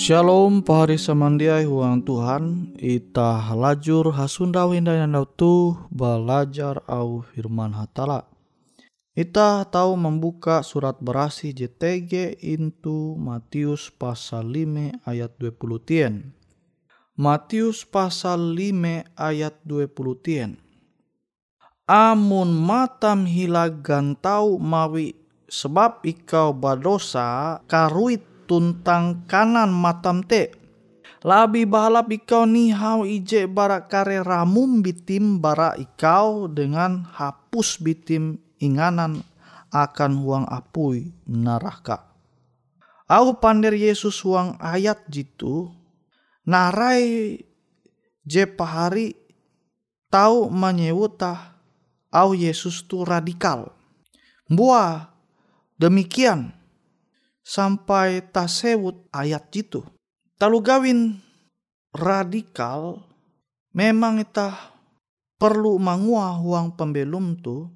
Shalom pahari samandiai huang Tuhan. Ita lajur hasunda windayana tu belajar au firman hatala. Ita tahu membuka surat berasi JTG into Matius pasal 5 ayat 20 tien. Matius pasal 5 ayat 20 tien. Amun matam hilagan tau mawi sebab ikau badosa karuit tuntang kanan matam te Labi balap ikau ni hau ije bara kare ramum bitim bara ikau dengan hapus bitim inganan akan huang apui naraka. Au pander Yesus huang ayat jitu narai je pahari tahu menyewuta au Yesus tu radikal. Buah demikian sampai tasewut ayat jitu. Talu gawin radikal memang kita perlu mangua huang pembelum tu.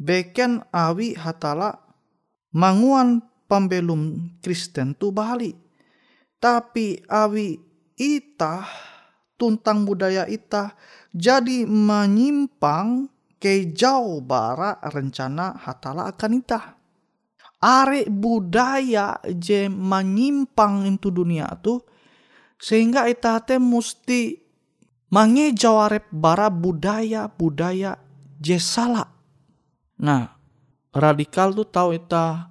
Beken awi hatala manguan pembelum Kristen tu bali tapi awi ita tuntang budaya ita jadi menyimpang ke jauh bara rencana hatala akan ita are budaya je menyimpang itu dunia tu sehingga ita te mesti mangejau arep bara budaya budaya je salah. Nah, radikal tu tahu ita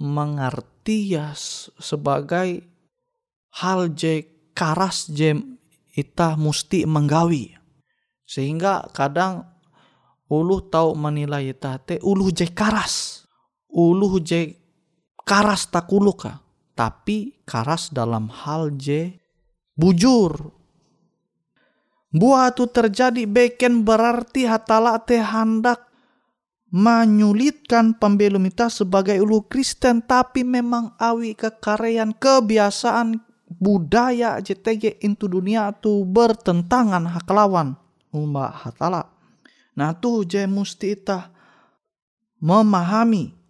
mengerti ya sebagai hal je karas je ita mesti menggawi. Sehingga kadang ulu tahu menilai ita te ulu je karas uluh je karas takuluka tapi karas dalam hal je bujur buah tu terjadi beken berarti hatala te hendak menyulitkan pembelum sebagai ulu Kristen tapi memang awi kekarean kebiasaan budaya JTG into dunia tu bertentangan hak lawan umat hatala. Nah tu je musti ita memahami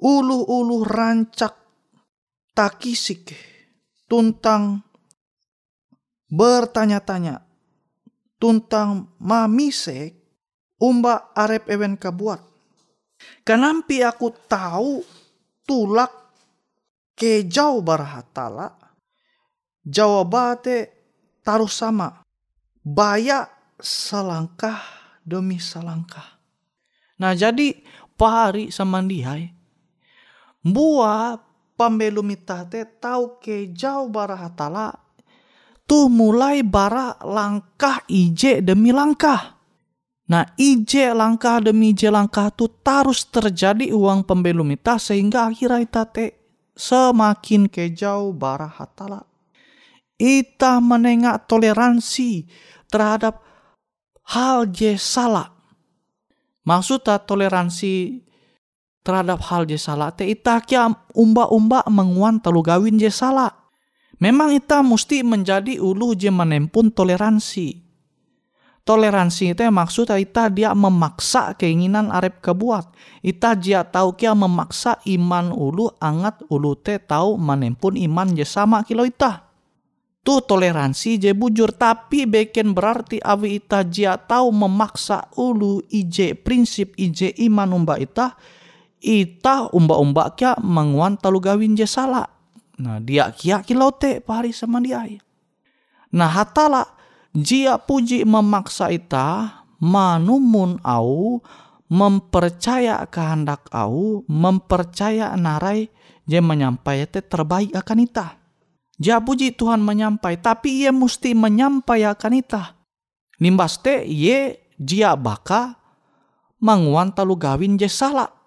ulu-ulu rancak takisik tuntang bertanya-tanya tuntang mamisek umba arep ewen kabuat. Kenampi aku tahu tulak ke jauh barhatala jawabate taruh sama baya selangkah demi selangkah. Nah jadi pahari samandihai Bua pambelumita te tau ke jauh bara hatala tuh mulai bara langkah ije demi langkah. Nah ije langkah demi ije langkah tuh terus terjadi uang pembelumita sehingga akhirnya ita te semakin ke jauh bara hatala. Ita menengak toleransi terhadap hal je salah. Maksudnya toleransi terhadap hal je salah te ita kia umba-umba menguan telu gawin je salah. Memang ita mesti menjadi ulu je menempun toleransi. Toleransi itu maksud ita dia memaksa keinginan arep kebuat. Ita dia tahu kia memaksa iman ulu angat ulu te tahu menempun iman je sama kilo ita. Tu toleransi je bujur tapi beken berarti awi ita dia tahu memaksa ulu ije prinsip ije iman umba ita ita umba-umba kia menguan talu gawin je salah. Nah dia kia kilote pari sama dia. Nah hatala jia puji memaksa ita manumun au mempercaya kehendak au mempercaya narai je menyampaikan terbaik akan ita. Jia puji Tuhan menyampai tapi ia mesti menyampaikan ita. Nimbas te ye jia baka manguan talu gawin je salah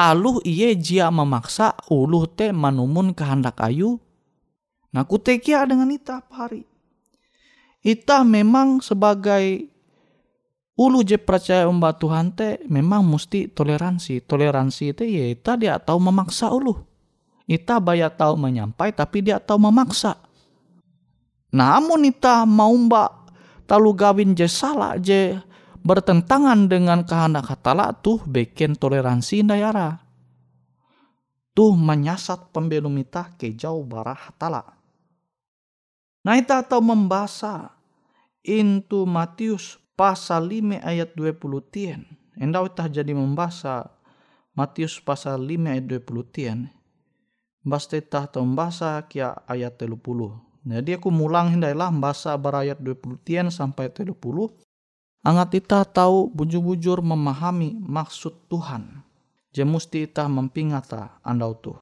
aluh iye jia memaksa uluh te manumun kehendak ayu. Nah kutekia dengan ita pari. Ita memang sebagai ulu je percaya umba Tuhan te memang mesti toleransi. Toleransi itu ya ita dia tahu memaksa ulu. Ita baya tahu menyampai tapi dia tahu memaksa. Namun ita mau mbak talu gawin je salah je bertentangan dengan kehendak hatala tuh bikin toleransi dayara. Tuh menyasat pembelum ita ke jauh barah hatala. Nah ita tahu membaca into Matius pasal 5 ayat 20 tien. Endau ita jadi membaca Matius pasal 5 ayat 20 tien. Basta ita tahu membaca kia ayat 30. Jadi aku mulang hindailah membaca barayat 20 tien sampai 30 Angat ita tahu bujur-bujur memahami maksud Tuhan. Je musti ita mempingata andau tu.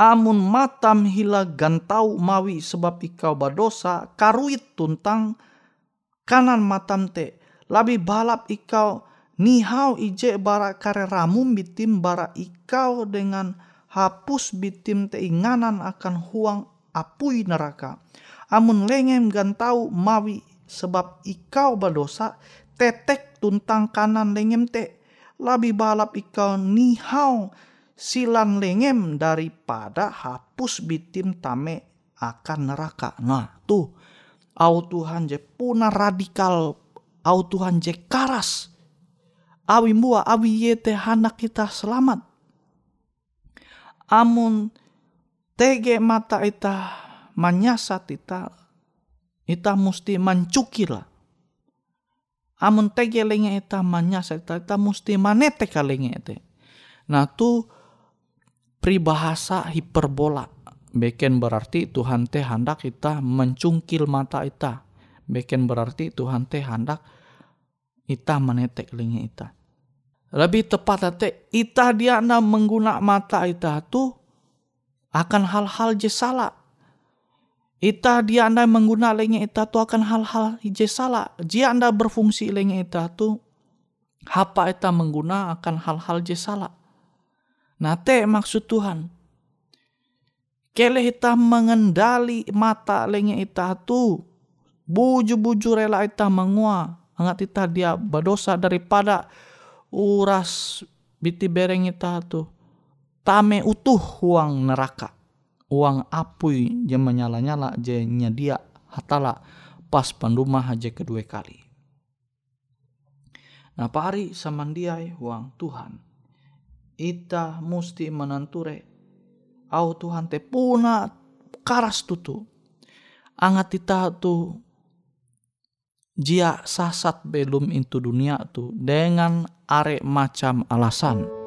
amun matam hila gantau mawi sebab ikau badosa karuit tuntang kanan matam te labi balap ikau nihau ije bara kare ramum bitim bara ikau dengan hapus bitim te inganan akan huang apui neraka amun lengem gantau mawi sebab ikau badosa tetek tuntang kanan lengem te labi balap ikau nihau silan lengem daripada hapus bitim tame akan neraka. Nah tuh, au Tuhan je puna radikal, au Tuhan je karas. Awi mua, awi yete anak kita selamat. Amun tege mata ita menyasat ita, ita mesti mencukila. Amun tege lenge ita menyasat ita, ita mesti manete kalenge ite. Nah tuh pribahasa hiperbola. Beken berarti Tuhan teh hendak kita mencungkil mata kita. Beken berarti Tuhan teh hendak kita menetek lingi kita. Lebih tepat teh ita dia na mengguna mata ita tu akan hal-hal je. Ita dia anda mengguna lengi ita tu akan hal-hal je salah. Jika anda berfungsi lengi ita tu apa ita mengguna akan hal-hal je salah. Nah te maksud Tuhan. Kele kita mengendali mata lenge ita tu. Buju-buju rela ita mengua. Angat ita dia berdosa daripada uras biti bereng ita tu. Tame utuh uang neraka. Uang apui je menyala-nyala je nyadia hatala pas pendumah aja kedua kali. Nah pari samandiai uang Tuhan ita musti menanture au Tuhan te puna karas tutu angat ita tu jia sasat belum into dunia tu dengan are macam alasan.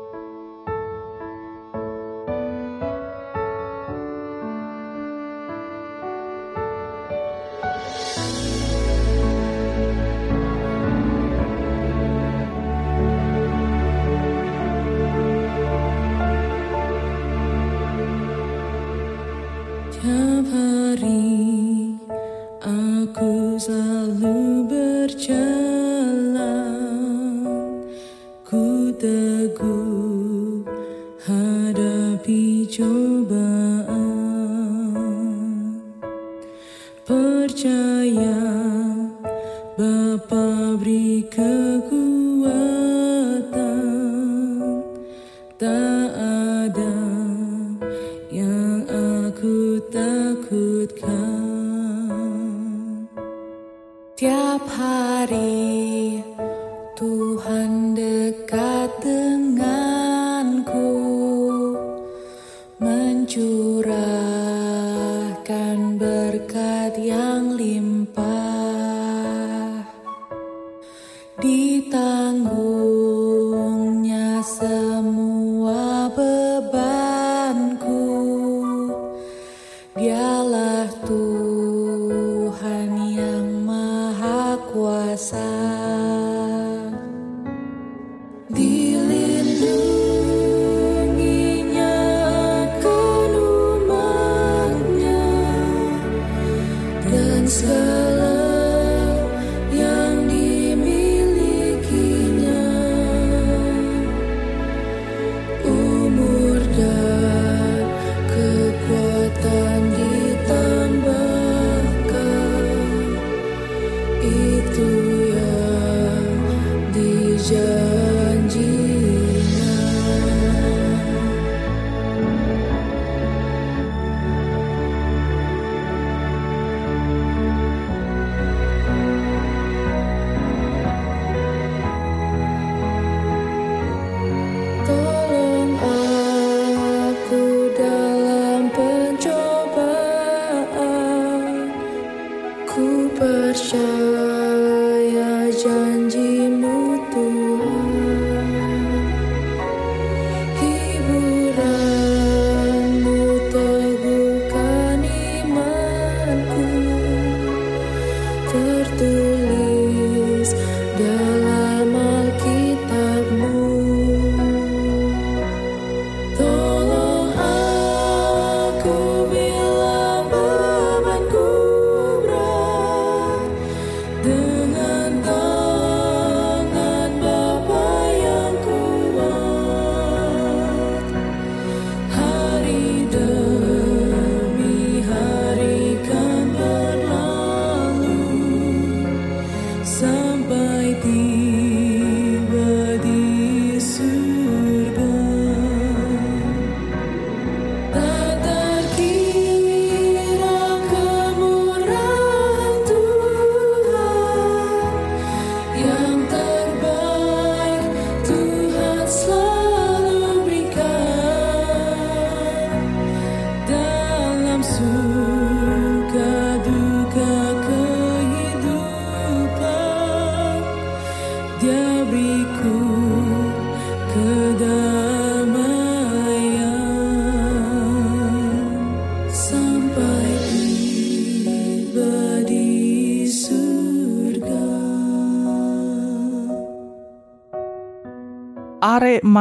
the good.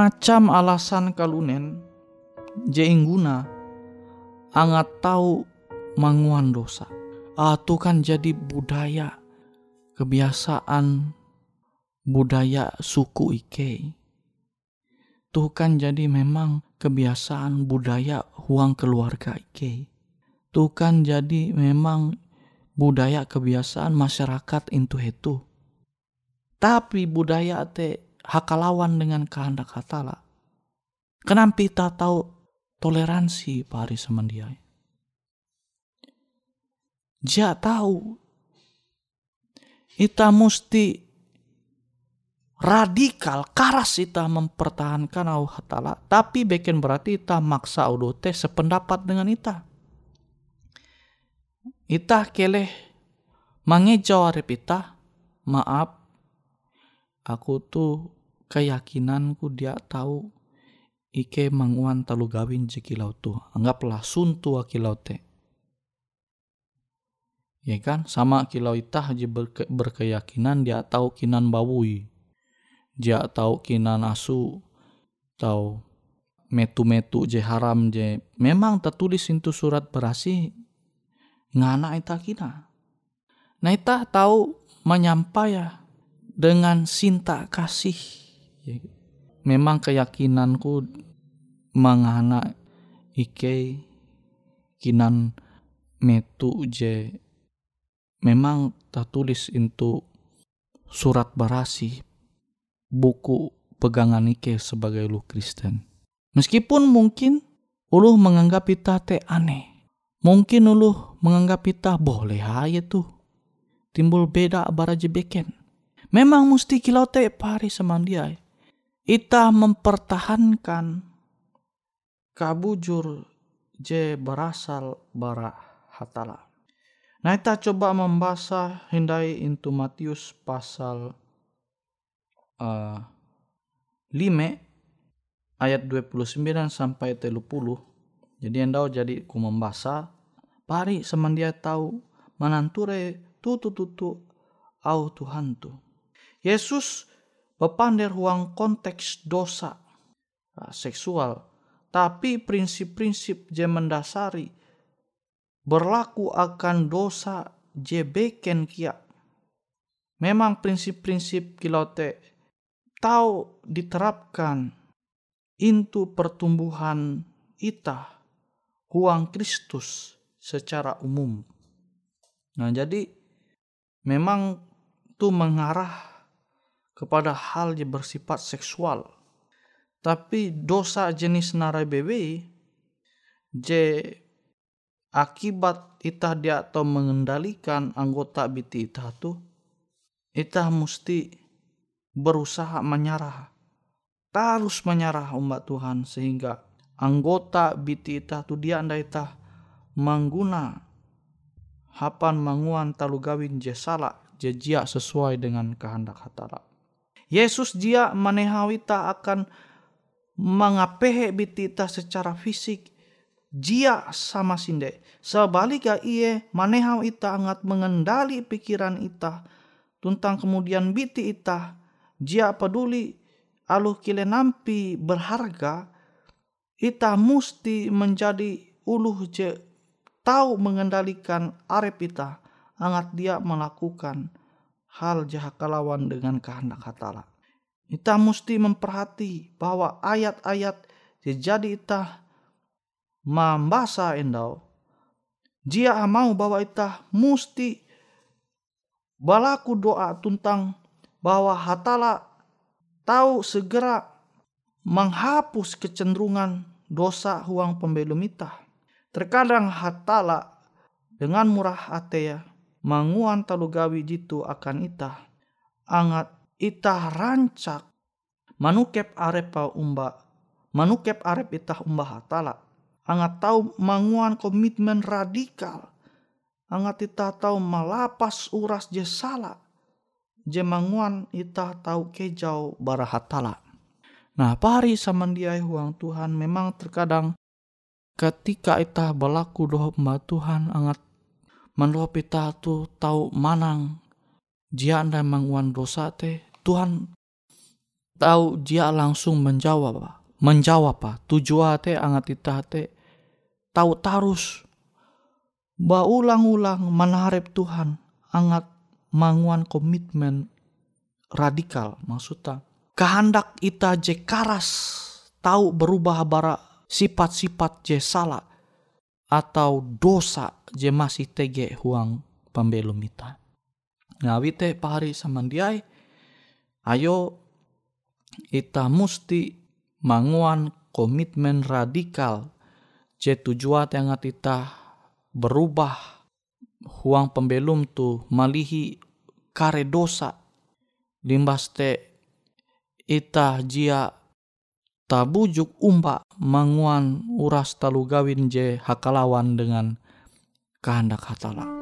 Macam alasan kalunen je ingguna angat tahu manguan dosa. Itu kan jadi budaya kebiasaan budaya suku Ike. Tuh kan jadi memang kebiasaan budaya huang keluarga Ike. Tuh kan jadi memang budaya kebiasaan masyarakat itu itu. Tapi budaya te hakalawan dengan kehendak hatala. Kenapa kita tahu toleransi pari semandiai? Dia tahu kita mesti radikal karas kita mempertahankan au hatala tapi bikin berarti kita maksa teh sependapat dengan kita kita keleh mangejau arep ita maaf aku tuh keyakinanku dia tahu ike manguan talu gawin jekilau tuh anggaplah suntu akilau teh ya kan? Sama kilau itah aja berke, berkeyakinan dia tahu kinan bawui. Dia tahu kinan asu tahu metu-metu je haram je. Memang tertulis itu surat berasi ngana ita kina? Nah ita tahu menyampaikan dengan cinta kasih ya. memang keyakinanku mengana ike kinan metu je memang tertulis itu surat berasi buku pegangan Ike sebagai lu Kristen. Meskipun mungkin uluh menganggap kita teh aneh. Mungkin uluh menganggap kita boleh aja tuh. Timbul beda baraje beken. Memang mesti kilau teh pari semandiai. Ita mempertahankan kabujur je berasal bara hatala. Nah, kita coba membaca hindai into Matius pasal uh, 5 ayat 29 sampai 30 jadi endau jadi ku membasa pari semandia tahu mananture tutu tutu au Tuhan tu Yesus bepander ruang konteks dosa uh, seksual tapi prinsip-prinsip je mendasari berlaku akan dosa je beken kia memang prinsip-prinsip kilote tahu diterapkan into pertumbuhan ita huang Kristus secara umum. Nah, jadi memang itu mengarah kepada hal yang bersifat seksual. Tapi dosa jenis narai bebe je akibat ita dia atau mengendalikan anggota biti ita tu ita mesti berusaha menyerah. Terus menyerah umat Tuhan sehingga anggota biti ita tu dia anda ita mengguna hapan manguan talu gawin jesala jejia sesuai dengan kehendak hatara. Yesus dia manehawita akan mengapehe bitita secara fisik. Jia sama sinde. Sebaliknya iye manehaw ita angat mengendali pikiran ita tentang kemudian biti ita jia peduli aluh kile nampi berharga, ita musti menjadi uluh je tahu mengendalikan arep ita, angat dia melakukan hal jahat kalawan dengan kehendak hatala. Ita musti memperhati bahwa ayat-ayat jadi ita membasa endau. Jia mau bahwa ita musti balaku doa tentang bahwa Hatala tahu segera menghapus kecenderungan dosa huang pembelum ita. Terkadang Hatala dengan murah atea manguan talugawi jitu akan ita. Angat ita rancak manukep arepa umba manukep arep ita umba Hatala. Angat tahu manguan komitmen radikal. Angat ita tahu malapas uras jesala jemanguan ita tahu kejau barahatala. Nah, pari samandiai huang Tuhan memang terkadang ketika ita berlaku mbak Tuhan angat mendoa ita tu tahu manang jia anda manguan dosa teh Tuhan tahu dia langsung menjawab menjawab apa tujuan te angat ita te tahu tarus baulang-ulang menarik Tuhan angat manguan komitmen radikal maksudnya. Kehendak ita je karas tahu berubah bara sifat-sifat je salah atau dosa je masih tege huang pembelum ita. Ngawi te pari samandiai ayo ita musti manguan komitmen radikal je tujuan yang ita berubah huang pembelum tu malihi kare dosa limbas te ita jia tabujuk umba manguan uras talu gawin je hakalawan dengan kehendak hatala.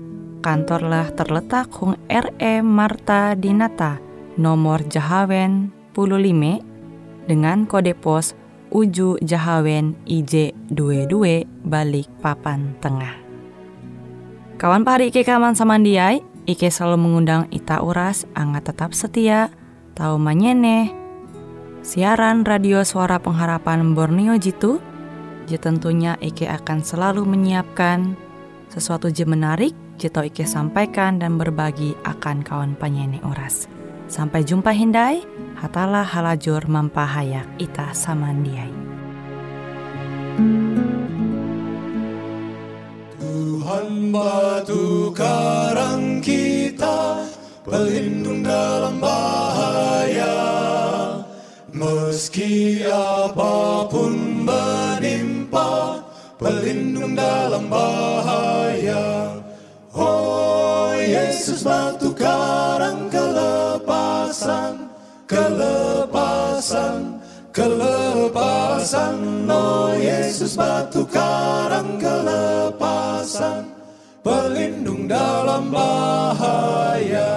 kantorlah terletak Hung RE Marta Dinata, nomor Jahawen 15 dengan kode pos Uju Jahawen IJ 22 balik papan tengah. Kawan pahari Ike kaman samandiai, Ike selalu mengundang Ita Uras, angga tetap setia, tahu manyene, siaran radio suara pengharapan Borneo Jitu, je tentunya Ike akan selalu menyiapkan sesuatu je menarik, jito Ike sampaikan dan berbagi akan kawan penyanyi Uras. Sampai jumpa Hindai, hatalah halajur mampahayak ita samandiai. Tuhan batu karang kita, pelindung dalam bahaya. Meski apa pun menimpa, pelindung dalam bahaya. Oh Yesus batu karang kelepasan, kelepasan, kelepasan. Oh Yesus batu karang kelepasan, pelindung dalam bahaya.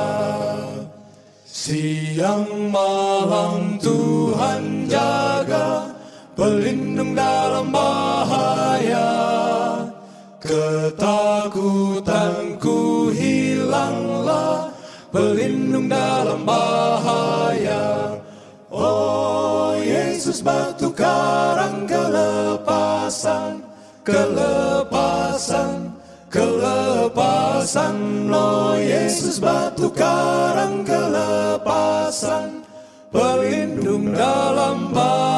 Siang malam Tuhan jaga, pelindung dalam bahaya. Ketakutanku pelindung dalam bahaya. Oh Yesus batu karang kelepasan, kelepasan, kelepasan. Oh Yesus batu karang kelepasan, pelindung dalam bahaya.